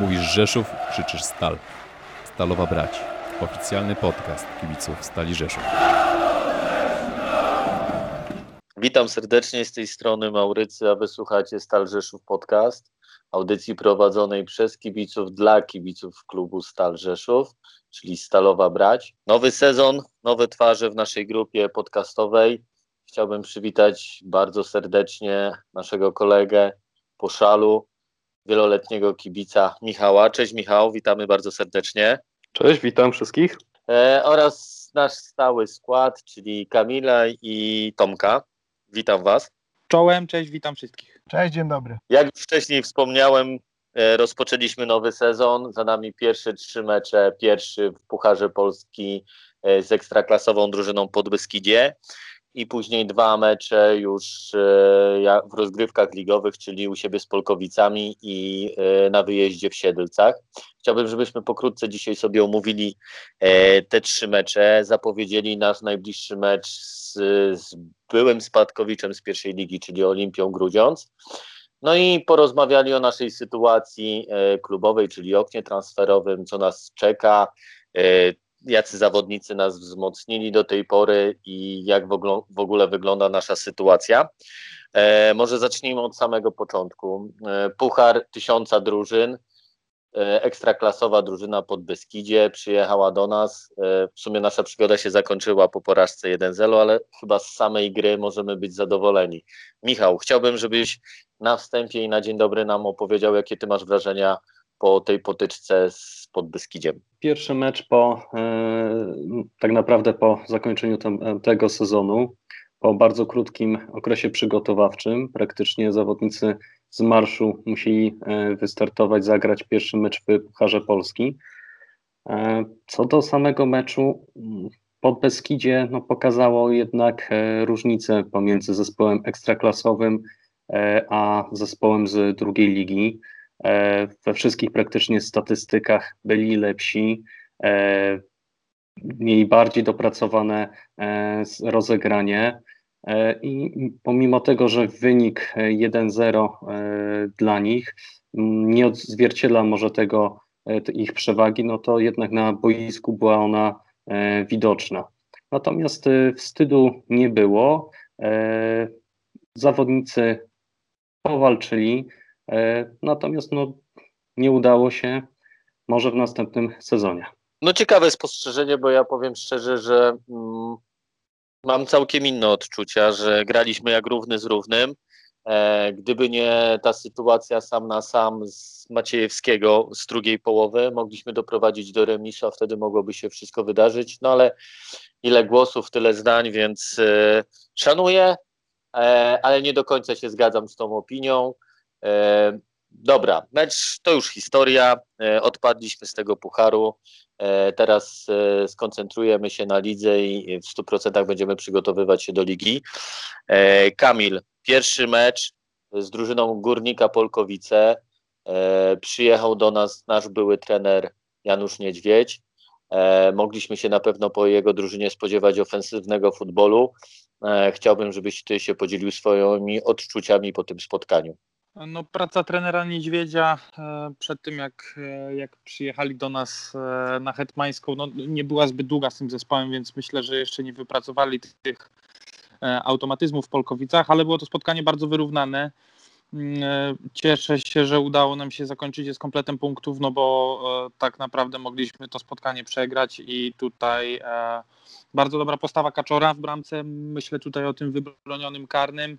Mówisz Rzeszów, krzyczysz Stal. Stalowa Brać. Oficjalny podcast kibiców Stali Rzeszów. Witam serdecznie z tej strony Maurycy, a wysłuchacie Stal Rzeszów Podcast, audycji prowadzonej przez kibiców dla kibiców klubu Stal Rzeszów, czyli Stalowa Brać. Nowy sezon, nowe twarze w naszej grupie podcastowej. Chciałbym przywitać bardzo serdecznie naszego kolegę po szalu, wieloletniego kibica Michała. Cześć Michał, witamy bardzo serdecznie. Cześć, witam wszystkich. E, oraz nasz stały skład, czyli Kamila i Tomka. Witam Was. Czołem, cześć, witam wszystkich. Cześć, dzień dobry. Jak wcześniej wspomniałem, e, rozpoczęliśmy nowy sezon. Za nami pierwsze trzy mecze. Pierwszy w Pucharze Polski e, z ekstraklasową drużyną Podbeskidzie i później dwa mecze już e, w rozgrywkach ligowych, czyli u siebie z Polkowicami i e, na wyjeździe w Siedlcach. Chciałbym, żebyśmy pokrótce dzisiaj sobie omówili e, te trzy mecze, zapowiedzieli nasz najbliższy mecz z, z byłym spadkowiczem z pierwszej ligi, czyli Olimpią Grudziądz. No i porozmawiali o naszej sytuacji klubowej, czyli oknie transferowym, co nas czeka, jacy zawodnicy nas wzmocnili do tej pory i jak w, ogóle, wygląda nasza sytuacja. E, może zacznijmy od samego początku. E, Puchar tysiąca drużyn, e, ekstraklasowa drużyna pod Beskidzie przyjechała do nas. E, W sumie nasza przygoda się zakończyła po porażce 1-0, ale chyba z samej gry możemy być zadowoleni. Michał, chciałbym, żebyś na wstępie i na dzień dobry nam opowiedział, jakie ty masz wrażenia po tej potyczce z Podbeskidziem. Pierwszy mecz po, e, tak naprawdę po zakończeniu tem, tego sezonu, po bardzo krótkim okresie przygotowawczym, praktycznie zawodnicy z marszu musieli e, wystartować, zagrać pierwszy mecz w Pucharze Polski. E, Co do samego meczu, pod Beskidzie no, pokazało jednak e, różnicę pomiędzy zespołem ekstraklasowym e, a zespołem z drugiej ligi. E, We wszystkich praktycznie statystykach byli lepsi, e, mieli bardziej dopracowane e, rozegranie. I pomimo tego, że wynik e, 1-0 e, dla nich nie odzwierciedla może tego te ich przewagi, no to jednak na boisku była ona widoczna. Natomiast wstydu nie było. Zawodnicy powalczyli, natomiast no, nie udało się. Może w następnym sezonie. No ciekawe spostrzeżenie, bo ja powiem szczerze, że mm, mam całkiem inne odczucia, że graliśmy jak równy z równym. E, gdyby nie ta sytuacja sam na sam z Maciejewskiego z drugiej połowy, mogliśmy doprowadzić do remisu, a wtedy mogłoby się wszystko wydarzyć. No ale ile głosów, tyle zdań, więc e, szanuję, e, ale nie do końca się zgadzam z tą opinią. E, dobra, mecz to już historia. E, odpadliśmy z tego pucharu. E, Teraz skoncentrujemy się na lidze i w 100% będziemy przygotowywać się do ligi. Kamil, pierwszy mecz z drużyną Górnika Polkowice. Przyjechał do nas nasz były trener Janusz Niedźwiedź. Mogliśmy się na pewno po jego drużynie spodziewać ofensywnego futbolu. Chciałbym, żebyś ty się podzielił swoimi odczuciami po tym spotkaniu. No, praca trenera Niedźwiedzia e, przed tym, jak, e, jak przyjechali do nas e, na Hetmańską, no, nie była zbyt długa z tym zespołem, więc myślę, że jeszcze nie wypracowali tych automatyzmów w Polkowicach, ale było to spotkanie bardzo wyrównane. Mm, Cieszę się, że udało nam się zakończyć je z kompletem punktów, no bo tak naprawdę mogliśmy to spotkanie przegrać i tutaj bardzo dobra postawa Kaczora w bramce. Myślę tutaj o tym wybronionym karnym.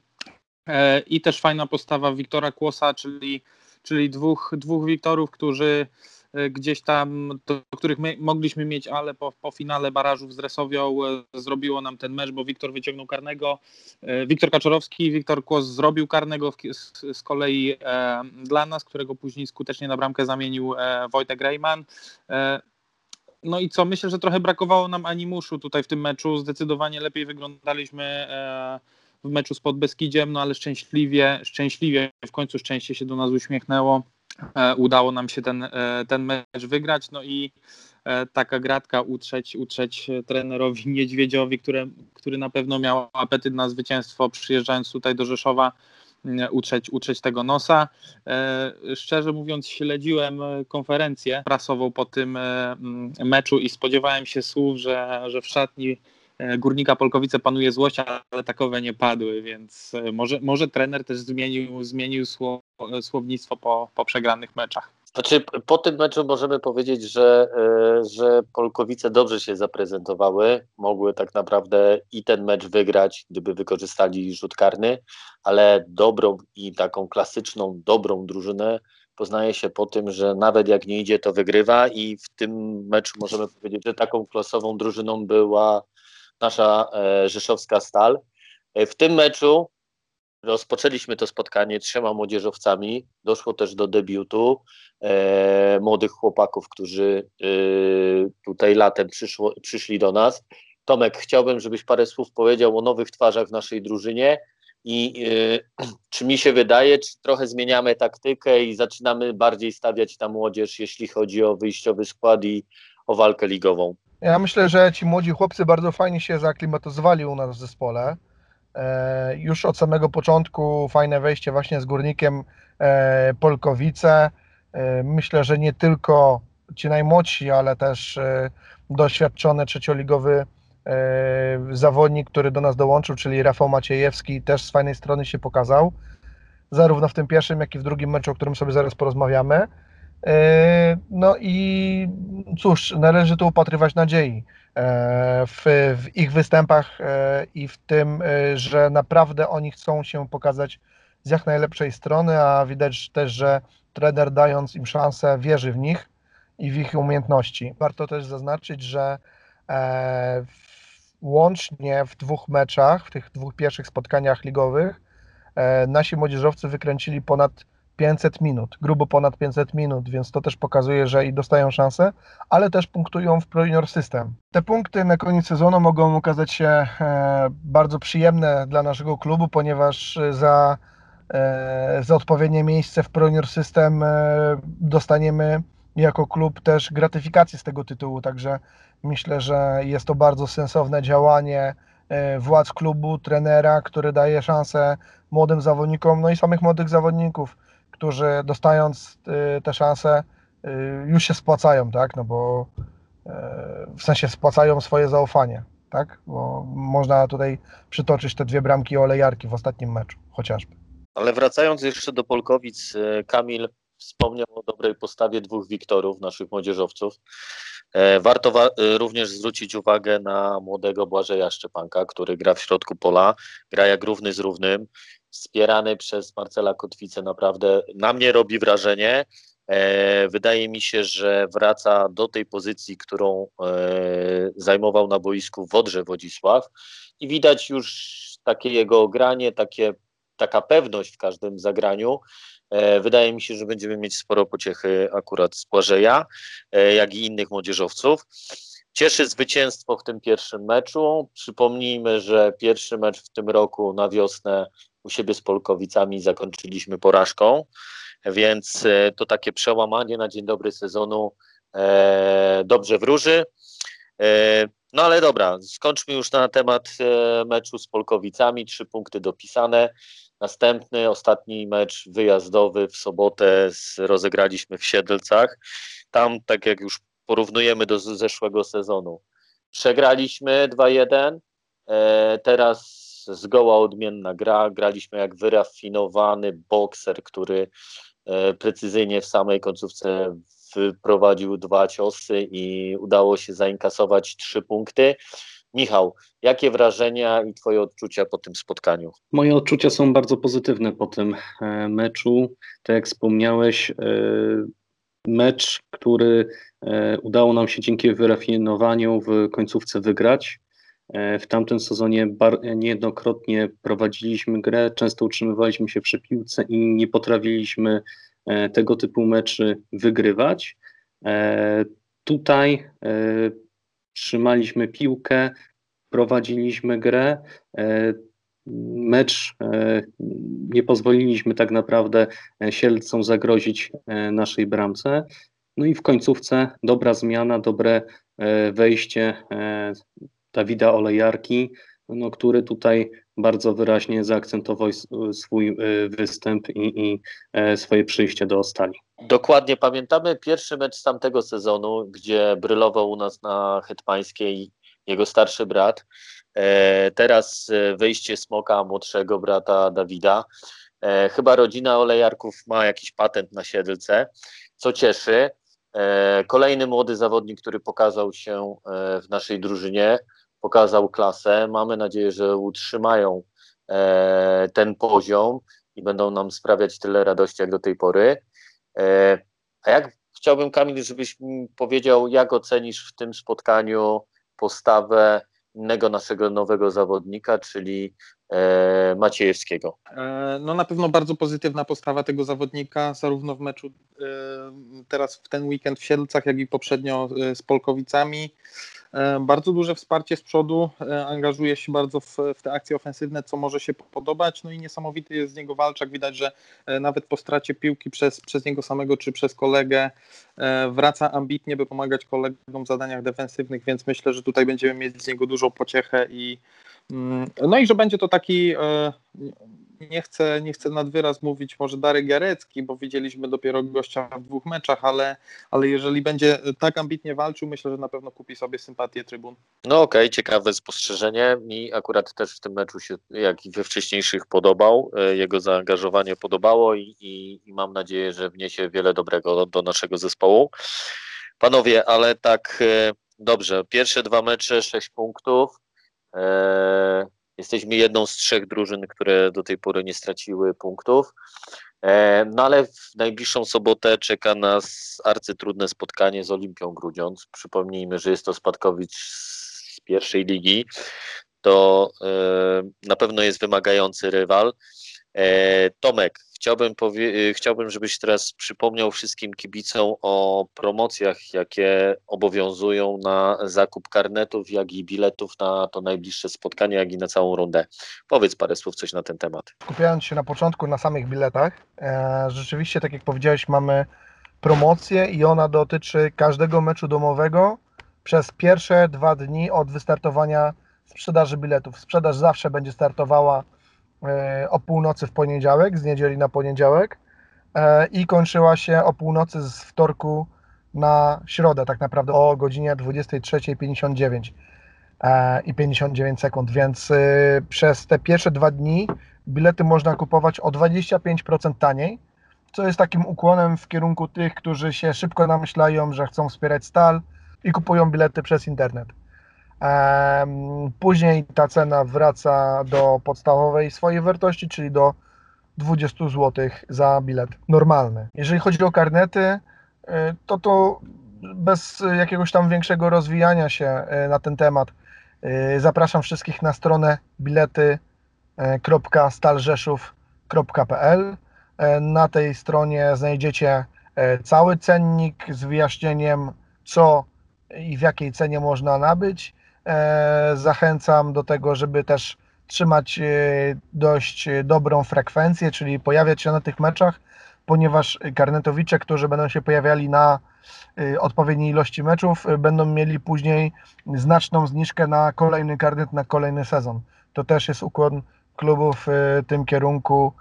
E, I też fajna postawa Wiktora Kłosa, czyli, czyli dwóch, dwóch Wiktorów, którzy e, gdzieś tam, do których my mogliśmy mieć, ale po, po finale barażów z Resowią e, zrobiło nam ten mecz, bo Wiktor wyciągnął karnego. Wiktor Kaczorowski, Wiktor Kłos zrobił karnego z, z kolei e, dla nas, którego później skutecznie na bramkę zamienił e, Wojtek Rejman. E, no i co, myślę, że trochę brakowało nam animuszu tutaj w tym meczu. Zdecydowanie lepiej wyglądaliśmy w meczu z Podbeskidziem, no ale szczęśliwie, szczęśliwie w końcu szczęście się do nas uśmiechnęło. E, udało nam się ten, e, ten mecz wygrać, no i e, taka gratka utrzeć, utrzeć trenerowi Niedźwiedziowi, który, który na pewno miał apetyt na zwycięstwo przyjeżdżając tutaj do Rzeszowa utrzeć, utrzeć tego nosa. Szczerze mówiąc, śledziłem konferencję prasową po tym meczu i spodziewałem się słów, że, że w szatni Górnika Polkowice panuje złość, ale takowe nie padły, więc może, może trener też zmienił, zmienił słownictwo po, po przegranych meczach. Znaczy, po tym meczu możemy powiedzieć, że, e, że Polkowice dobrze się zaprezentowały. Mogły tak naprawdę i ten mecz wygrać, gdyby wykorzystali rzut karny, ale dobrą i taką klasyczną, dobrą drużynę poznaje się po tym, że nawet jak nie idzie, to wygrywa i w tym meczu możemy powiedzieć, że taką klasową drużyną była nasza e, rzeszowska Stal. E, w tym meczu Rozpoczęliśmy to spotkanie trzema młodzieżowcami. Doszło też do debiutu e, młodych chłopaków, którzy e, tutaj latem przyszło, przyszli do nas. Tomek, chciałbym, żebyś parę słów powiedział o nowych twarzach w naszej drużynie i e, czy mi się wydaje, czy trochę zmieniamy taktykę i zaczynamy bardziej stawiać na młodzież, jeśli chodzi o wyjściowy skład i o walkę ligową. Ja myślę, że ci młodzi chłopcy bardzo fajnie się zaaklimatyzowali u nas w zespole. E, już od samego początku fajne wejście właśnie z górnikiem e, Polkowice. E, myślę, że nie tylko ci najmłodsi, ale też doświadczony trzecioligowy zawodnik, który do nas dołączył, czyli Rafał Maciejewski, też z fajnej strony się pokazał. Zarówno w tym pierwszym, jak i w drugim meczu, o którym sobie zaraz porozmawiamy. No i cóż, należy tu upatrywać nadziei. E, w, w, ich występach e, i w tym, e, że naprawdę oni chcą się pokazać z jak najlepszej strony, a widać też, że trener dając im szansę wierzy w nich i w ich umiejętności. Warto też zaznaczyć, że łącznie w dwóch meczach, w tych dwóch pierwszych spotkaniach ligowych, nasi młodzieżowcy wykręcili ponad 500 minut, grubo ponad 500 minut, więc to też pokazuje, że i dostają szansę, ale też punktują w Pro Junior System. Te punkty na koniec sezonu mogą okazać się e, bardzo przyjemne dla naszego klubu, ponieważ za, e, za odpowiednie miejsce w Pro Junior System e, dostaniemy jako klub też gratyfikację z tego tytułu, także myślę, że jest to bardzo sensowne działanie władz klubu, trenera, który daje szansę młodym zawodnikom, no i samych młodych zawodników którzy dostając y, te szanse y, już się spłacają, tak, no bo y, w sensie spłacają swoje zaufanie, tak, bo można tutaj przytoczyć te dwie bramki olejarki w ostatnim meczu, chociażby. Ale wracając jeszcze do Polkowic, Kamil wspomniał o dobrej postawie dwóch Wiktorów, naszych młodzieżowców. E, warto wa również zwrócić uwagę na młodego Błażeja Szczepanka, który gra w środku pola, gra jak równy z równym wspierany przez Marcela Kotwicę naprawdę na mnie robi wrażenie. E, wydaje mi się, że wraca do tej pozycji, którą e, zajmował na boisku Wodrze Wodzisław i widać już takie jego granie, takie, taka pewność w każdym zagraniu. E, wydaje mi się, że będziemy mieć sporo pociechy akurat z Błażeja, jak i innych młodzieżowców. Cieszy zwycięstwo w tym pierwszym meczu. Przypomnijmy, że pierwszy mecz w tym roku na wiosnę siebie z Polkowicami zakończyliśmy porażką, więc e, to takie przełamanie na dzień dobry sezonu e, dobrze wróży. E, no ale dobra, skończmy już na temat meczu z Polkowicami. Trzy punkty dopisane. Następny, ostatni mecz wyjazdowy w sobotę rozegraliśmy w Siedlcach. Tam, tak jak już porównujemy do zeszłego sezonu, przegraliśmy 2-1. Teraz zgoła odmienna gra. Graliśmy jak wyrafinowany bokser, który e, precyzyjnie w samej końcówce wyprowadził dwa ciosy i udało się zainkasować trzy punkty. Michał, jakie wrażenia i Twoje odczucia po tym spotkaniu? Moje odczucia są bardzo pozytywne po tym e, meczu. Tak jak wspomniałeś, e, mecz, który udało nam się dzięki wyrafinowaniu w końcówce wygrać. E, w tamtym sezonie niejednokrotnie prowadziliśmy grę, często utrzymywaliśmy się przy piłce i nie potrafiliśmy e, tego typu meczy wygrywać. E, tutaj trzymaliśmy piłkę, prowadziliśmy grę. Mecz nie pozwoliliśmy tak naprawdę Sielcom zagrozić naszej bramce. No i w końcówce dobra zmiana, dobre wejście Dawida Olejarki, no, który tutaj bardzo wyraźnie zaakcentował swój y, występ i, i e, swoje przyjście do Stali. Dokładnie pamiętamy pierwszy mecz z tamtego sezonu, gdzie brylował u nas na Hetmańskiej jego starszy brat. E, teraz e, wyjście Smoka, młodszego brata Dawida. E, chyba rodzina Olejarków ma jakiś patent na Siedlce, co cieszy. E, kolejny młody zawodnik, który pokazał się e, w naszej drużynie, pokazał klasę. Mamy nadzieję, że utrzymają e, ten poziom i będą nam sprawiać tyle radości jak do tej pory. E, A jak chciałbym, Kamil, żebyś powiedział, jak ocenisz w tym spotkaniu postawę innego naszego nowego zawodnika, czyli e, Maciejewskiego. E, No na pewno bardzo pozytywna postawa tego zawodnika, zarówno w meczu e, teraz w ten weekend w Siedlcach, jak i poprzednio e, z Polkowicami. E, Bardzo duże wsparcie z przodu, e, angażuje się bardzo w, w te akcje ofensywne, co może się podobać. No i niesamowity jest z niego walczak. Widać, że e, nawet po stracie piłki przez, przez niego samego czy przez kolegę wraca ambitnie, by pomagać kolegom w zadaniach defensywnych, więc myślę, że tutaj będziemy mieć z niego dużą pociechę i no i że będzie to taki e, nie chcę, nie chcę nad wyraz mówić może Darek Jarecki, bo widzieliśmy dopiero gościa w dwóch meczach, ale, ale jeżeli będzie tak ambitnie walczył, myślę, że na pewno kupi sobie sympatię trybun. No okej, ciekawe spostrzeżenie. Mi akurat też w tym meczu się, jak i we wcześniejszych, podobał. E, Jego zaangażowanie podobało i, i, i mam nadzieję, że wniesie wiele dobrego do, do naszego zespołu. Panowie, ale tak e, dobrze. Pierwsze dwa mecze, sześć punktów. E, jesteśmy jedną z trzech drużyn, które do tej pory nie straciły punktów. E, no ale w najbliższą sobotę czeka nas arcytrudne spotkanie z Olimpią Grudziądz. Przypomnijmy, że jest to spadkowicz z pierwszej ligi. To e, na pewno jest wymagający rywal. Tomek, chciałbym, powie- e, chciałbym, żebyś teraz przypomniał wszystkim kibicom o promocjach, jakie obowiązują na zakup karnetów, jak i biletów na to najbliższe spotkanie, jak i na całą rundę. Powiedz parę słów coś na ten temat. Skupiając się na początku na samych biletach, e, rzeczywiście, tak jak powiedziałeś, mamy promocję i ona dotyczy każdego meczu domowego przez pierwsze dwa dni od wystartowania sprzedaży biletów. Sprzedaż zawsze będzie startowała o północy w poniedziałek, z niedzieli na poniedziałek e, i kończyła się o północy z wtorku na środę, tak naprawdę o godzinie 23.59 e, i 59 sekund, więc e, przez te pierwsze dwa dni bilety można kupować o 25% taniej, co jest takim ukłonem w kierunku tych, którzy się szybko namyślają, że chcą wspierać stal i kupują bilety przez internet. Później ta cena wraca do podstawowej swojej wartości, czyli do 20 zł za bilet normalny. Jeżeli chodzi o karnety, y, to to bez jakiegoś tam większego rozwijania się y, na ten temat y, zapraszam wszystkich na stronę bilety www.stalrzeszów.pl. E, Na tej stronie znajdziecie cały cennik z wyjaśnieniem, co i w jakiej cenie można nabyć. E, Zachęcam do tego, żeby też trzymać e, dość dobrą frekwencję, czyli pojawiać się na tych meczach, ponieważ karnetowicze, którzy będą się pojawiali na e, odpowiedniej ilości meczów, e, będą mieli później znaczną zniżkę na kolejny karnet, na kolejny sezon. To też jest ukłon klubów w tym kierunku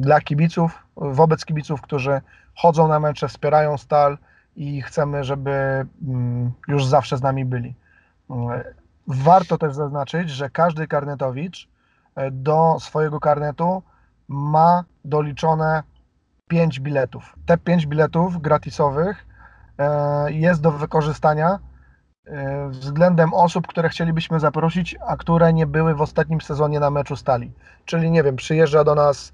dla kibiców, wobec kibiców, którzy chodzą na mecze, wspierają stal i chcemy, żeby mm, już zawsze z nami byli. Warto też zaznaczyć, że każdy karnetowicz e, do swojego karnetu ma doliczone 5 biletów. Te 5 biletów gratisowych e, jest do wykorzystania e, względem osób, które chcielibyśmy zaprosić, a które nie były w ostatnim sezonie na meczu stali. Czyli nie wiem, przyjeżdża do nas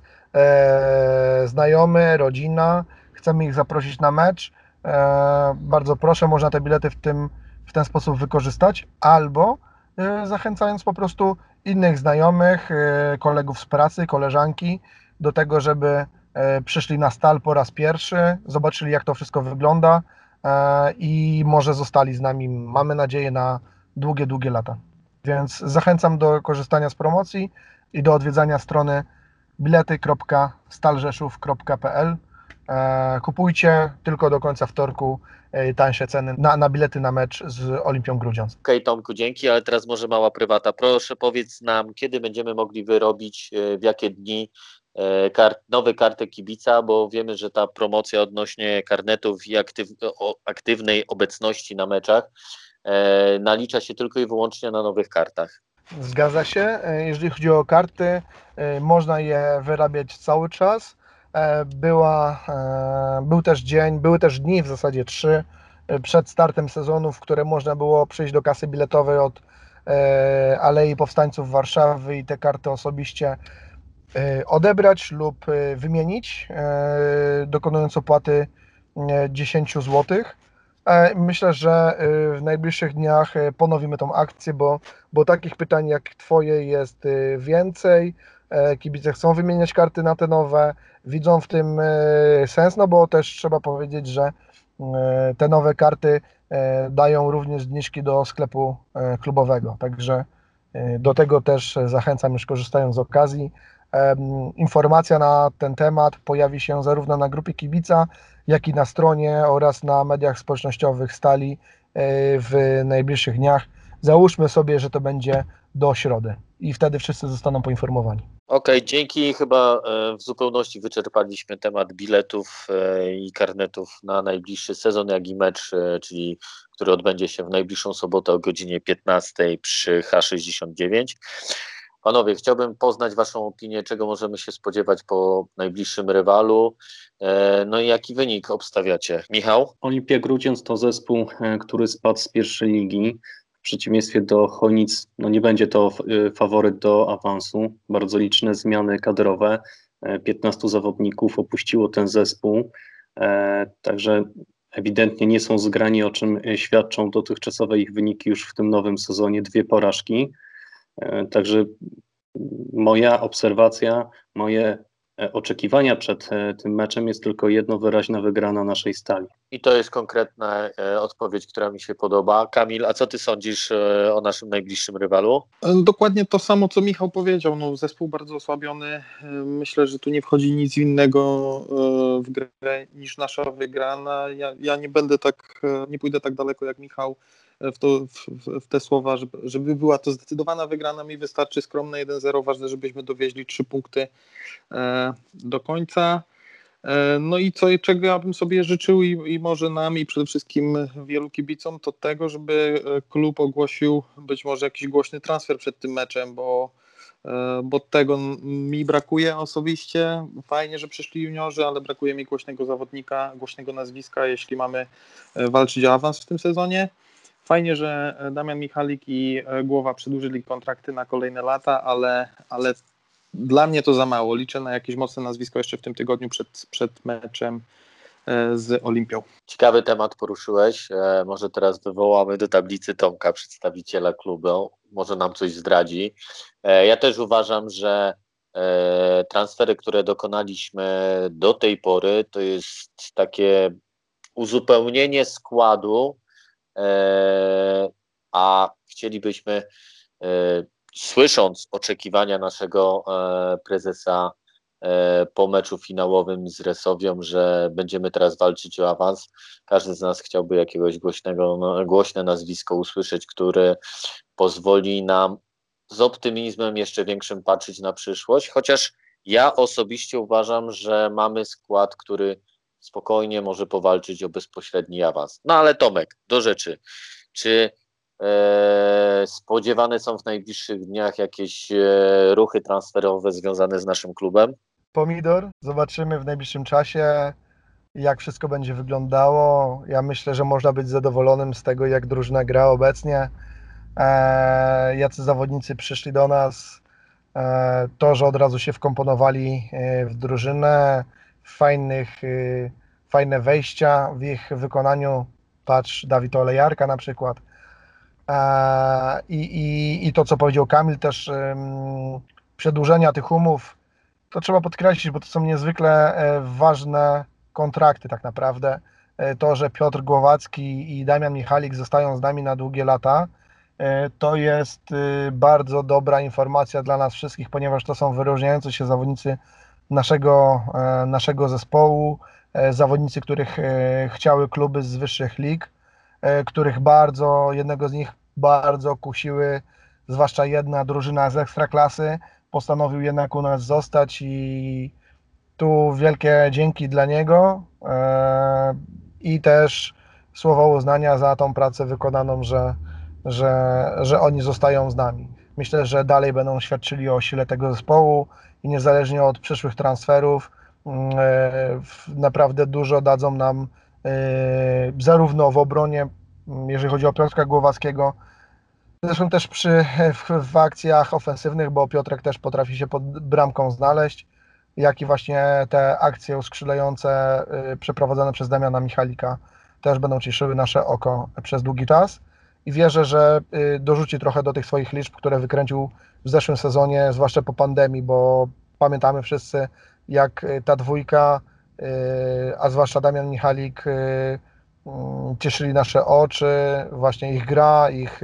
znajomy, rodzina, chcemy ich zaprosić na mecz. E, bardzo proszę, można te bilety w, tym, w ten sposób wykorzystać, albo e, zachęcając po prostu innych znajomych, e, kolegów z pracy, koleżanki do tego, żeby przyszli na stal po raz pierwszy, zobaczyli jak to wszystko wygląda i może zostali z nami, mamy nadzieję, na długie, długie lata. Więc zachęcam do korzystania z promocji i do odwiedzania strony bilety.stalrzeszów.pl. E, kupujcie tylko do końca wtorku e, tańsze ceny na, na bilety na mecz z Olimpią Grudziądz. Okej, Tomku, dzięki, ale teraz może mała prywata. Proszę powiedz nam, kiedy będziemy mogli wyrobić, e, w jakie dni kart, nowe karty kibica, bo wiemy, że ta promocja odnośnie karnetów i aktyw, aktywnej obecności na meczach e, nalicza się tylko i wyłącznie na nowych kartach. Zgadza się. Jeżeli chodzi o karty, można je wyrabiać cały czas. E, Była, e, był też dzień, były też dni, w zasadzie trzy, e, przed startem sezonu, w które można było przyjść do kasy biletowej od Alei Powstańców Warszawy i te karty osobiście odebrać lub wymienić, dokonując opłaty e, 10 zł. Myślę, że w najbliższych dniach ponowimy tą akcję, bo bo takich pytań jak Twoje jest więcej. Kibice chcą wymieniać karty na te nowe, widzą w tym e, sens, no bo też trzeba powiedzieć, że e, te nowe karty e, dają również zniżki do sklepu klubowego, także do tego też zachęcam już korzystając z okazji. Informacja na ten temat pojawi się zarówno na grupie kibica, jak i na stronie oraz na mediach społecznościowych Stali w najbliższych dniach. Załóżmy sobie, że to będzie do środy i wtedy wszyscy zostaną poinformowani. Okej, dzięki. Chyba e, w zupełności wyczerpaliśmy temat biletów e, i karnetów na najbliższy sezon, jak i mecz, e, czyli który odbędzie się w najbliższą sobotę o godzinie 15 przy H69. Panowie, chciałbym poznać Waszą opinię, czego możemy się spodziewać po najbliższym rywalu. No i jaki wynik obstawiacie? Michał? Olimpia Grudziądz to zespół, który spadł z pierwszej ligi. Przeciwieństwie do Chojnic, no nie będzie to e, faworyt do awansu. Bardzo liczne zmiany kadrowe. E, 15 zawodników opuściło ten zespół. E, Także ewidentnie nie są zgrani, o czym e, świadczą dotychczasowe ich wyniki już w tym nowym sezonie. Dwie porażki. E, Także moja obserwacja, moje e, oczekiwania przed e, tym meczem jest tylko jedno wyraźna wygrana naszej stali. I to jest konkretna e, odpowiedź, która mi się podoba. Kamil, a co Ty sądzisz e, o naszym najbliższym rywalu? E, Dokładnie to samo, co Michał powiedział. No, zespół bardzo osłabiony. E, Myślę, że tu nie wchodzi nic innego e, w grę niż nasza wygrana. Ja, ja nie będę tak, e, nie pójdę tak daleko jak Michał e, w, to, w, w- te słowa, żeby, żeby była to zdecydowana wygrana. Mi wystarczy skromne 1-0. Ważne, żebyśmy dowieźli trzy punkty e, do końca. E, No i co, czego ja bym sobie życzył i, i może nam i przede wszystkim wielu kibicom, to tego, żeby e, klub ogłosił być może jakiś głośny transfer przed tym meczem, bo, e, bo tego mi brakuje osobiście. Fajnie, że przyszli juniorzy, ale brakuje mi głośnego zawodnika, głośnego nazwiska, jeśli mamy e, walczyć o awans w tym sezonie. Fajnie, że e, Damian Michalik i e, Głowa przedłużyli kontrakty na kolejne lata, ale, ale dla mnie to za mało. Liczę na jakieś mocne nazwisko jeszcze w tym tygodniu przed, przed meczem e, z Olimpią. Ciekawy temat poruszyłeś. Może teraz wywołamy do tablicy Tomka, przedstawiciela klubu. Może nam coś zdradzi. Ja też uważam, że transfery, które dokonaliśmy do tej pory, to jest takie uzupełnienie składu, a chcielibyśmy, e, słysząc oczekiwania naszego e, prezesa e, po meczu finałowym z Resowią, że będziemy teraz walczyć o awans. Każdy z nas chciałby jakiegoś głośnego, no, głośne nazwisko usłyszeć, które pozwoli nam z optymizmem jeszcze większym patrzeć na przyszłość, chociaż ja osobiście uważam, że mamy skład, który spokojnie może powalczyć o bezpośredni awans. No ale Tomek, do rzeczy. Czy e, spodziewane są w najbliższych dniach jakieś e, ruchy transferowe związane z naszym klubem? Pomidor, zobaczymy w najbliższym czasie, jak wszystko będzie wyglądało. Ja myślę, że można być zadowolonym z tego, jak drużyna gra obecnie. E, jacy zawodnicy przyszli do nas. E, to, że od razu się wkomponowali e, w drużynę, fajnych, e, fajne wejścia w ich wykonaniu. Patrz, Dawid Olejarka na przykład. I, i, I to, co powiedział Kamil, też przedłużenia tych umów, to trzeba podkreślić, bo to są niezwykle e, ważne kontrakty tak naprawdę. E, To, że Piotr Głowacki i Damian Michalik zostają z nami na długie lata, e, to jest e, bardzo dobra informacja dla nas wszystkich, ponieważ to są wyróżniający się zawodnicy naszego, e, naszego zespołu. e, zawodnicy, których e, chciały kluby z wyższych lig, których bardzo, jednego z nich bardzo kusiły, zwłaszcza jedna drużyna z ekstraklasy, postanowił jednak u nas zostać i tu wielkie dzięki dla niego i też słowa uznania za tą pracę wykonaną, że, że, że oni zostają z nami. Myślę, że dalej będą świadczyli o sile tego zespołu i niezależnie od przyszłych transferów, mm, e, naprawdę dużo dadzą nam e, zarówno w obronie, mm, jeżeli chodzi o Piotrka Głowackiego, zresztą też przy, w, w akcjach ofensywnych, bo Piotrek też potrafi się pod bramką znaleźć, jak i właśnie te akcje uskrzydlające y, przeprowadzone przez Damiana Michalika też będą cieszyły nasze oko przez długi czas i wierzę, że y, dorzuci trochę do tych swoich liczb, które wykręcił w zeszłym sezonie, zwłaszcza po pandemii, bo pamiętamy wszyscy, jak y, ta dwójka, y, a zwłaszcza Damian Michalik, mm, cieszyli nasze oczy, właśnie ich gra, ich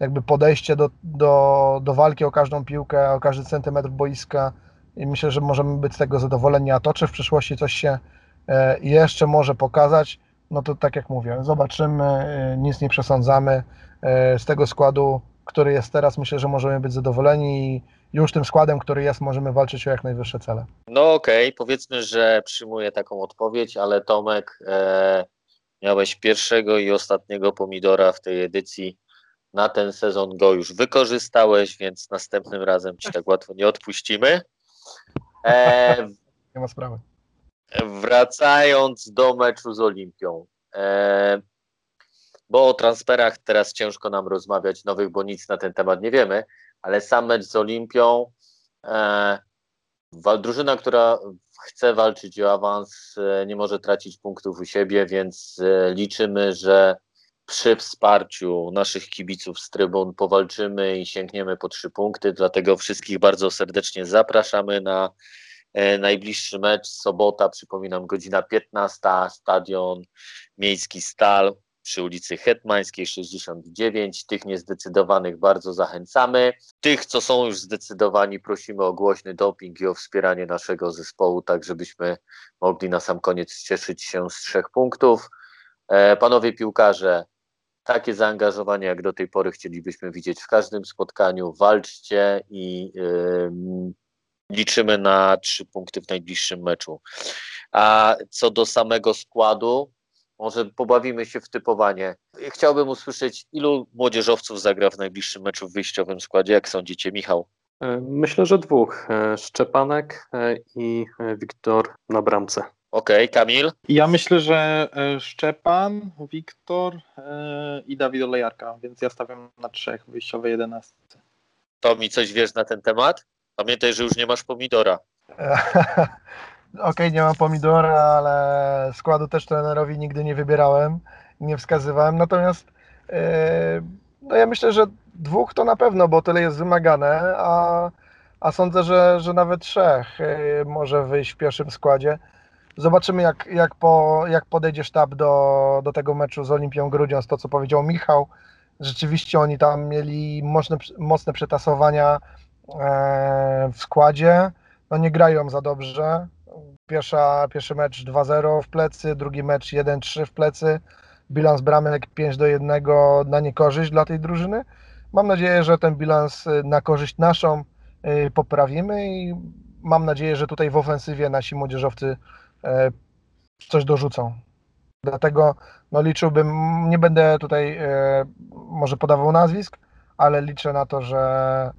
jakby podejście do, do, do walki o każdą piłkę, o każdy centymetr boiska. I myślę, że możemy być z tego zadowoleni, a to, czy w przyszłości coś się jeszcze może pokazać, no to tak jak mówię, zobaczymy, e, nic nie przesądzamy. E, Z tego składu, który jest teraz, myślę, że możemy być zadowoleni i już tym składem, który jest, możemy walczyć o jak najwyższe cele. No okej, powiedzmy, że przyjmuję taką odpowiedź, ale Tomek, e, miałeś pierwszego i ostatniego pomidora w tej edycji. Na ten sezon go już wykorzystałeś, więc następnym razem ci tak łatwo nie odpuścimy. E, Nie ma sprawy. Wracając do meczu z Olimpią. E, bo o transferach teraz ciężko nam rozmawiać nowych, bo nic na ten temat nie wiemy, ale sam mecz z Olimpią, e, drużyna, która chce walczyć o awans, e, nie może tracić punktów u siebie, więc liczymy, że przy wsparciu naszych kibiców z trybun powalczymy i sięgniemy po trzy punkty. Dlatego wszystkich bardzo serdecznie zapraszamy na najbliższy mecz. Sobota, przypominam, godzina 15, stadion miejski Stal przy ulicy Hetmańskiej 69. Tych niezdecydowanych bardzo zachęcamy. Tych, co są już zdecydowani, prosimy o głośny doping i o wspieranie naszego zespołu, tak żebyśmy mogli na sam koniec cieszyć się z trzech punktów. E, Panowie piłkarze, takie zaangażowanie jak do tej pory chcielibyśmy widzieć w każdym spotkaniu. Walczcie i ym, liczymy na trzy punkty w najbliższym meczu. A co do samego składu, może pobawimy się w typowanie. Chciałbym usłyszeć, ilu młodzieżowców zagra w najbliższym meczu w wyjściowym składzie. Jak sądzicie, Michał? E, Myślę, że dwóch. E, Szczepanek e, i Wiktor na bramce. Okej, Kamil? Ja myślę, że Szczepan, Wiktor i Dawid Olejarka, więc ja stawiam na trzech wyjściowej jedenastce. To mi coś wiesz na ten temat? Pamiętaj, że już nie masz pomidora. Okej, nie mam pomidora, ale składu też trenerowi nigdy nie wybierałem, nie wskazywałem. Natomiast yy, no ja myślę, że dwóch to na pewno, bo tyle jest wymagane, a, a sądzę, że, że nawet trzech yy, może wyjść w pierwszym składzie. Zobaczymy, jak, jak, po, jak podejdzie sztab do, do tego meczu z Olimpią Grudziądz, to co powiedział Michał. Rzeczywiście oni tam mieli mocne, mocne przetasowania w składzie. No nie grają za dobrze. Pierwsza, pierwszy mecz 2-0 w plecy, drugi mecz 1-3 w plecy. Bilans bramek 5 do 1 na niekorzyść dla tej drużyny. Mam nadzieję, że ten bilans y, na korzyść naszą y, poprawimy i mam nadzieję, że tutaj w ofensywie nasi młodzieżowcy e, coś dorzucą. Dlatego no, liczyłbym, nie będę tutaj e, może podawał nazwisk, ale liczę na to, że,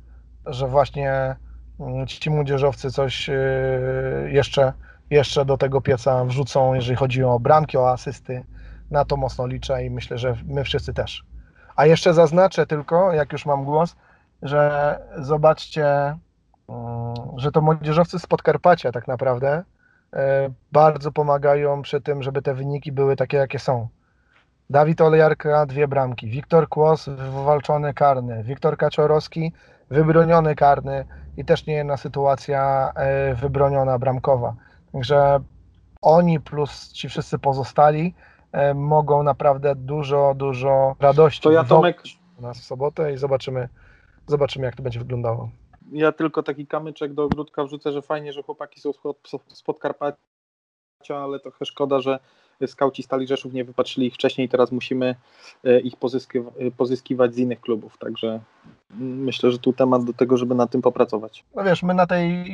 że właśnie mm, ci młodzieżowcy coś e, jeszcze, jeszcze do tego pieca wrzucą, jeżeli chodzi o bramki, o asysty. Na to mocno liczę i myślę, że my wszyscy też. A jeszcze zaznaczę tylko, jak już mam głos, że zobaczcie, mm, że to młodzieżowcy z Podkarpacia tak naprawdę e, bardzo pomagają przy tym, żeby te wyniki były takie, jakie są. Dawid Olejarka dwie bramki, Wiktor Kłos wywalczony karny, Wiktor Kaczorowski wybroniony karny i też nie jedna sytuacja e, wybroniona bramkowa. Także oni plus ci wszyscy pozostali e, mogą naprawdę dużo, dużo radości To ja Tomek, nas w sobotę i zobaczymy, zobaczymy jak to będzie wyglądało. ja tylko taki kamyczek do ogródka wrzucę, że fajnie, że chłopaki są z Pod- z Podkarpacia, ale trochę szkoda, że skauci Stali Rzeszów nie wypatrzyli ich wcześniej, teraz musimy e, ich pozyskiwa- pozyskiwać z innych klubów, także myślę, że tu temat do tego, żeby nad tym popracować. No wiesz, my na tej,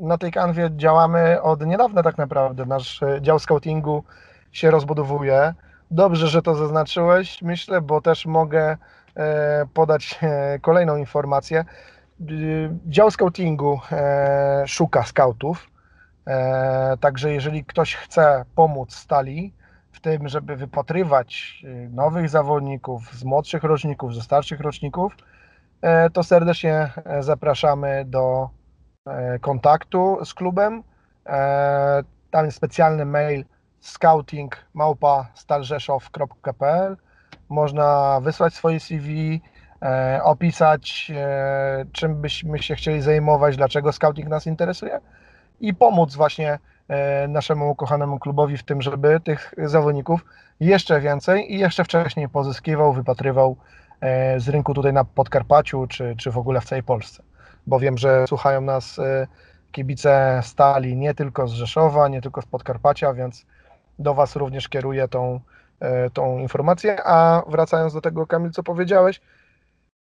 na tej kanwie działamy od niedawna tak naprawdę. Nasz e, dział scoutingu się rozbudowuje. Dobrze, że to zaznaczyłeś, myślę, bo też mogę e, podać e, kolejną informację. Dział scoutingu szuka scoutów, także jeżeli ktoś chce pomóc stali w tym, żeby wypatrywać nowych zawodników z młodszych roczników, ze starszych roczników, to serdecznie e, zapraszamy do e, kontaktu z klubem. E, Tam jest specjalny mail scouting małpa stalrzeszow.pl. Można wysłać swoje CV, e, opisać e, czym byśmy się chcieli zajmować, dlaczego scouting nas interesuje i pomóc właśnie e, naszemu ukochanemu klubowi w tym, żeby tych zawodników jeszcze więcej i jeszcze wcześniej pozyskiwał, wypatrywał e, z rynku tutaj na Podkarpaciu, czy, czy w ogóle w całej Polsce. Bo wiem, że słuchają nas e, kibice stali nie tylko z Rzeszowa, nie tylko z Podkarpacia, więc do Was również kieruję tą, e, tą informację. A wracając do tego, Kamil, co powiedziałeś,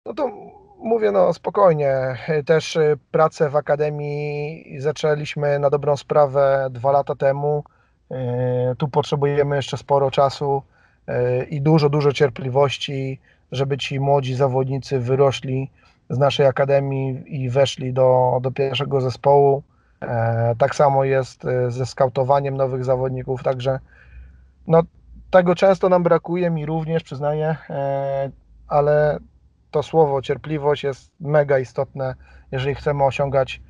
no to mówię no spokojnie. Też e, pracę w Akademii zaczęliśmy na dobrą sprawę dwa lata temu. E, Tu potrzebujemy jeszcze sporo czasu e, i dużo, dużo cierpliwości, żeby ci młodzi zawodnicy wyrośli z naszej akademii i weszli do, do pierwszego zespołu. E, Tak samo jest e, ze skautowaniem nowych zawodników, także no, tego często nam brakuje, mi również przyznaję, e, ale to słowo cierpliwość jest mega istotne, jeżeli chcemy osiągać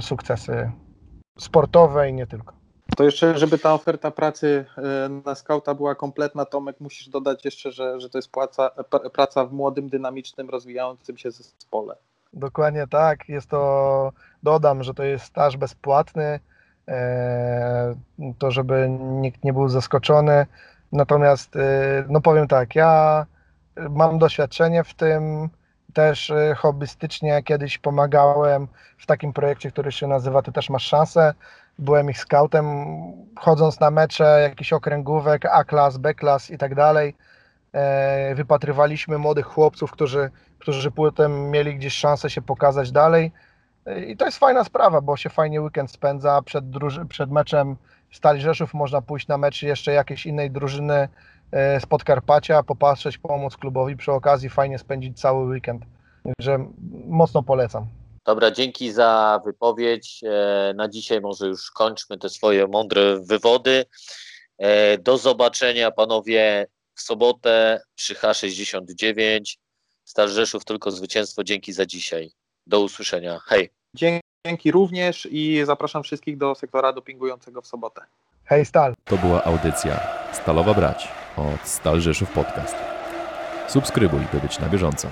sukcesy sportowe i nie tylko. To jeszcze, żeby ta oferta pracy e, na skauta była kompletna, Tomek, musisz dodać jeszcze, że, że to jest płaca, pra- praca w młodym, dynamicznym, rozwijającym się zespole. Dokładnie tak. Jest to, dodam, że to jest staż bezpłatny, e, to żeby nikt nie był zaskoczony. Natomiast, e, no powiem tak, ja mam doświadczenie w tym, też hobbystycznie kiedyś pomagałem w takim projekcie, który się nazywa Ty też masz szansę. Byłem ich scoutem, chodząc na mecze jakichś okręgówek, A-klas, B-klas i tak dalej. E, Wypatrywaliśmy młodych chłopców, którzy którzy potem mieli gdzieś szansę się pokazać dalej. I to jest fajna sprawa, bo się fajnie weekend spędza. Przed, przed meczem Stali Rzeszów można pójść na mecz jeszcze jakiejś innej drużyny e, z Podkarpacia, popatrzeć, pomóc klubowi. Przy okazji fajnie spędzić cały weekend. Także mocno polecam. Dobra, dzięki za wypowiedź. E, Na dzisiaj może już kończmy te swoje mądre wywody. E, Do zobaczenia panowie w sobotę przy H69. Stal Rzeszów tylko zwycięstwo. Dzięki za dzisiaj. Do usłyszenia. Hej. Dzięki również i zapraszam wszystkich do sektora dopingującego w sobotę. Hej Stal! To była audycja Stalowa Brać od Stal Rzeszów Podcast. Subskrybuj, by być na bieżąco.